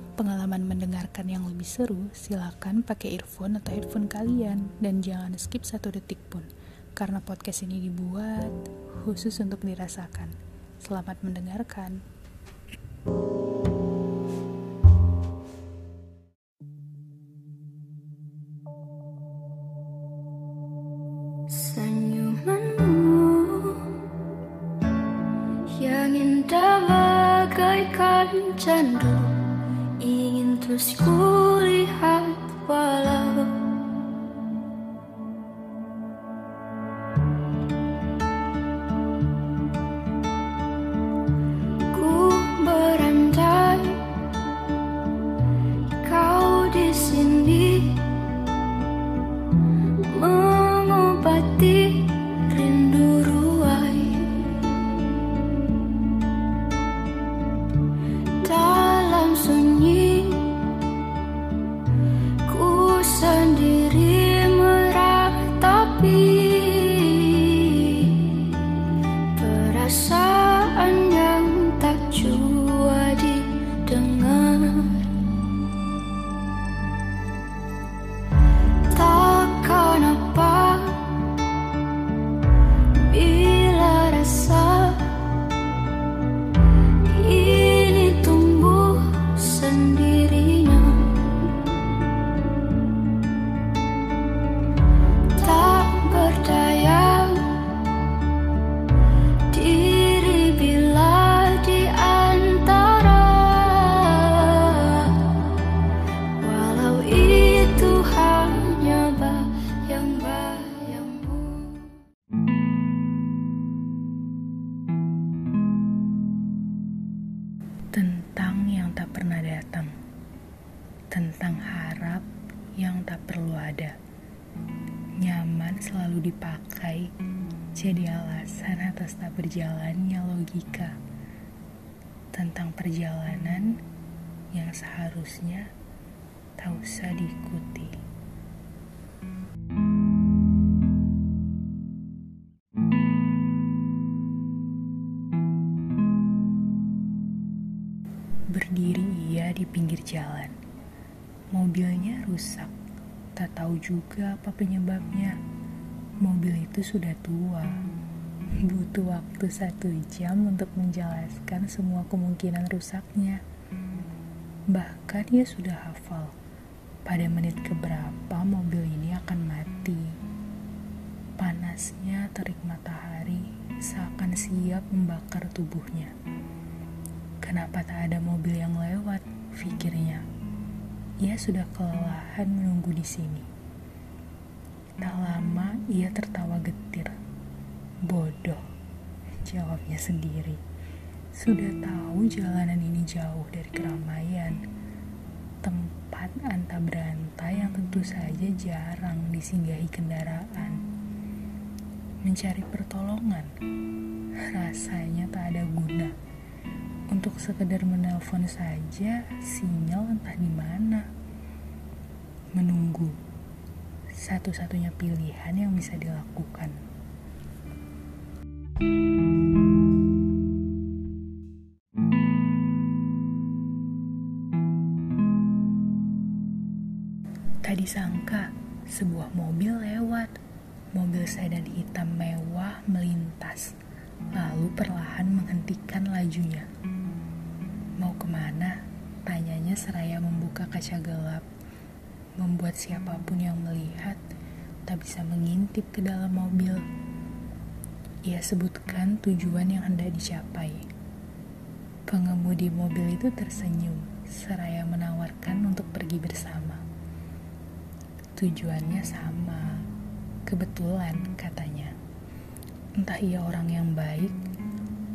Untuk pengalaman mendengarkan yang lebih seru, silakan pakai earphone atau headphone kalian dan jangan skip satu detik pun, karena podcast ini dibuat khusus untuk dirasakan. Selamat mendengarkan. Senyumanmu yang indah bagaikan candu terus kulihat walau alasan atas tak berjalannya logika. Tentang perjalanan yang seharusnya tak usah diikuti. Berdiri ia di pinggir jalan. Mobilnya rusak. Tak tahu juga apa penyebabnya. Mobil itu sudah tua. Butuh waktu satu jam untuk menjelaskan semua kemungkinan rusaknya. Bahkan ia sudah hafal. Pada menit keberapa mobil ini akan mati. Panasnya terik matahari seakan siap membakar tubuhnya. Kenapa tak ada mobil yang lewat? Pikirnya. Ia sudah kelelahan menunggu di sini. Tak lama ia tertawa getir. Bodoh, jawabnya sendiri. Sudah tahu jalanan ini jauh dari keramaian. Tempat anta berantai yang tentu saja jarang disinggahi kendaraan. Mencari pertolongan, rasanya tak ada guna untuk sekedar menelpon saja sinyal entah di mana. Menunggu satu-satunya pilihan yang bisa dilakukan. Tadi sangka sebuah mobil lewat. Mobil sedan hitam mewah melintas, lalu perlahan menghentikan lajunya. Mau ke mana? Tanyanya seraya membuka kaca gelap, membuat siapa pun yang melihat tak bisa mengintip ke dalam mobil. Ia sebutkan tujuan yang hendak dicapai. Pengemudi mobil itu tersenyum, seraya menawarkan untuk pergi bersama. Tujuannya sama, kebetulan katanya. Entah ia orang yang baik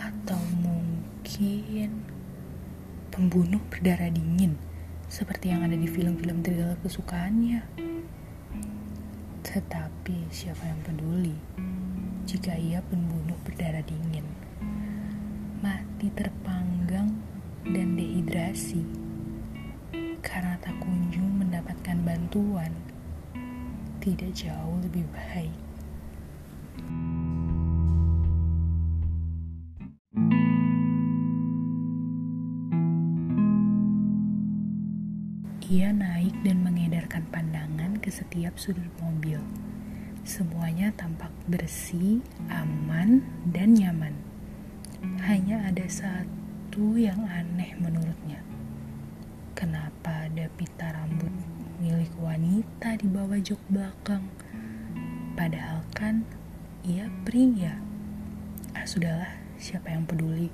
atau mungkin pembunuh berdarah dingin seperti yang ada di film-film thriller kesukaannya. Tetapi siapa yang peduli jika ia pembunuh berdarah dingin? Mati terpanggang dan dehidrasi karena tak kunjung mendapatkan bantuan. Tidak jauh lebih baik. Ia naik dan mengedarkan pandangan ke setiap sudut mobil. Semuanya tampak bersih, aman, dan nyaman. Hanya ada satu yang aneh menurutnya. Kenapa ada pita rambut milik wanita di bawah jok belakang? Padahal kan ia pria. Ah sudahlah, siapa yang peduli?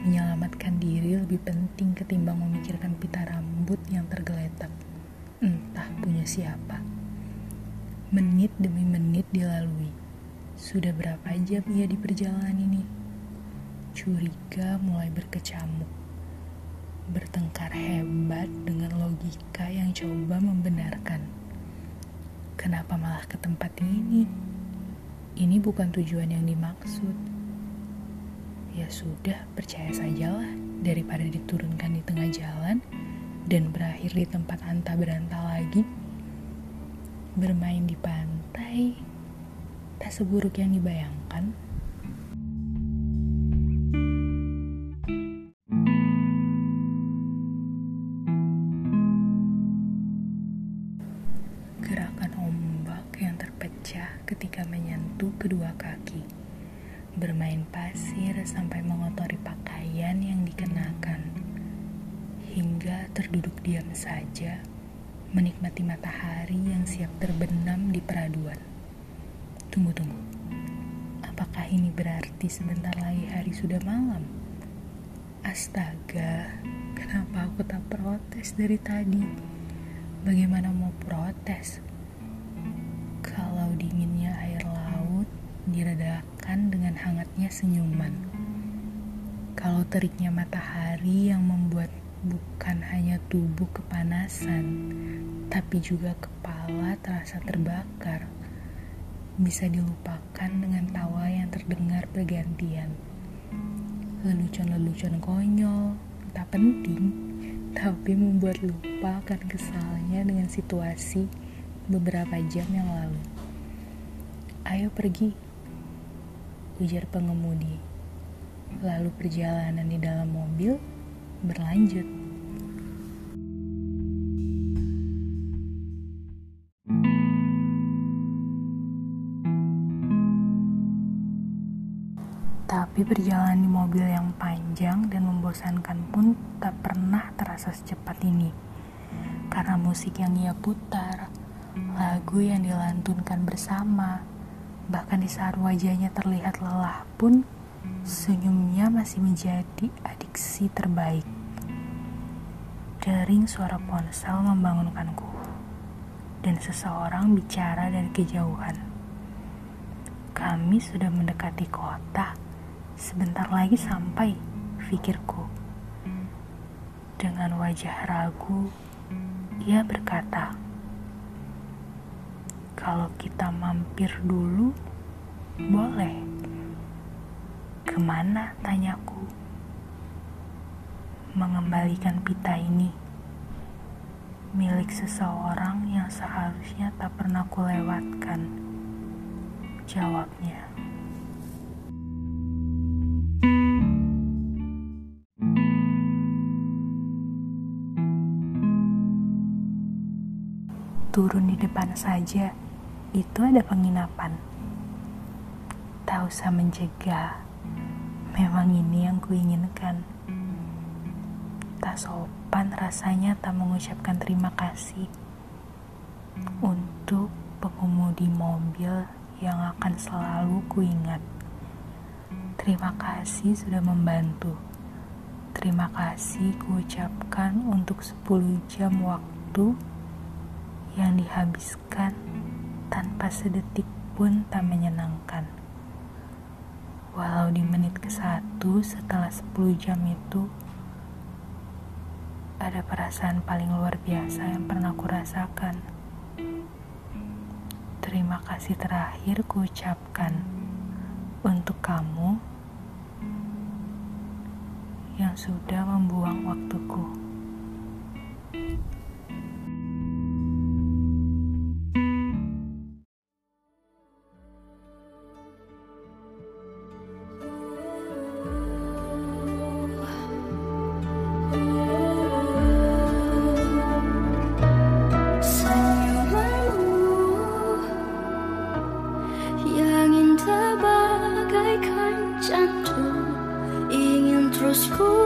Menyelamatkan diri lebih penting ketimbang memikirkan pita rambut yang tergeletak. Entah punya siapa. Menit demi menit dilalui. Sudah berapa jam ia di perjalanan ini? Curiga mulai berkecamuk. Bertengkar hebat dengan logika yang coba membenarkan. Kenapa malah ke tempat ini? Ini bukan tujuan yang dimaksud ya sudah percaya sajalah daripada diturunkan di tengah jalan dan berakhir di tempat anta beranta lagi. Bermain di pantai tak seburuk yang dibayangkan. Gerakan ombak yang terpecah ketika menyentuh kedua kaki bermain pasir sampai mengotori pakaian yang dikenakan, hingga terduduk diam saja, menikmati matahari yang siap terbenam di peraduan. Tunggu, tunggu. Apakah ini berarti sebentar lagi hari sudah malam? Astaga, kenapa aku tak protes dari tadi? Bagaimana mau protes? Kalau dinginnya air laut diredakan dengan hangatnya senyuman. Kalau teriknya matahari yang membuat bukan hanya tubuh kepanasan, tapi juga kepala terasa terbakar, bisa dilupakan dengan tawa yang terdengar bergantian. Lelucon-lelucon konyol, tak penting, tapi membuat lupa akan kesalnya dengan situasi beberapa jam yang lalu. Ayo pergi, ujar pengemudi. Lalu perjalanan di dalam mobil berlanjut. Tapi perjalanan di mobil yang panjang dan membosankan pun tak pernah terasa secepat ini. Karena musik yang ia putar, lagu yang dilantunkan bersama, Bahkan di saat wajahnya terlihat lelah pun, senyumnya masih menjadi adiksi terbaik. Dering suara ponsel membangunkanku, dan seseorang bicara dari kejauhan. Kami sudah mendekati kota, sebentar lagi sampai, pikirku. Dengan wajah ragu, ia berkata, kalau kita mampir dulu, boleh. Ke mana? Tanyaku. Mengembalikan pita ini. Milik seseorang yang seharusnya tak pernah kulewatkan. Jawabnya. turun di depan saja itu ada penginapan. Tak usah mencegah, memang ini yang kuinginkan. Tak sopan rasanya tak mengucapkan terima kasih untuk pengemudi mobil yang akan selalu kuingat. Terima kasih sudah membantu. Terima kasih kuucapkan untuk 10 jam waktu yang dihabiskan tanpa sedetik pun tak menyenangkan. Walau di menit ke satu setelah 10 jam itu, ada perasaan paling luar biasa yang pernah kurasakan. Terima kasih terakhir kuucapkan untuk kamu yang sudah membuang waktuku. school.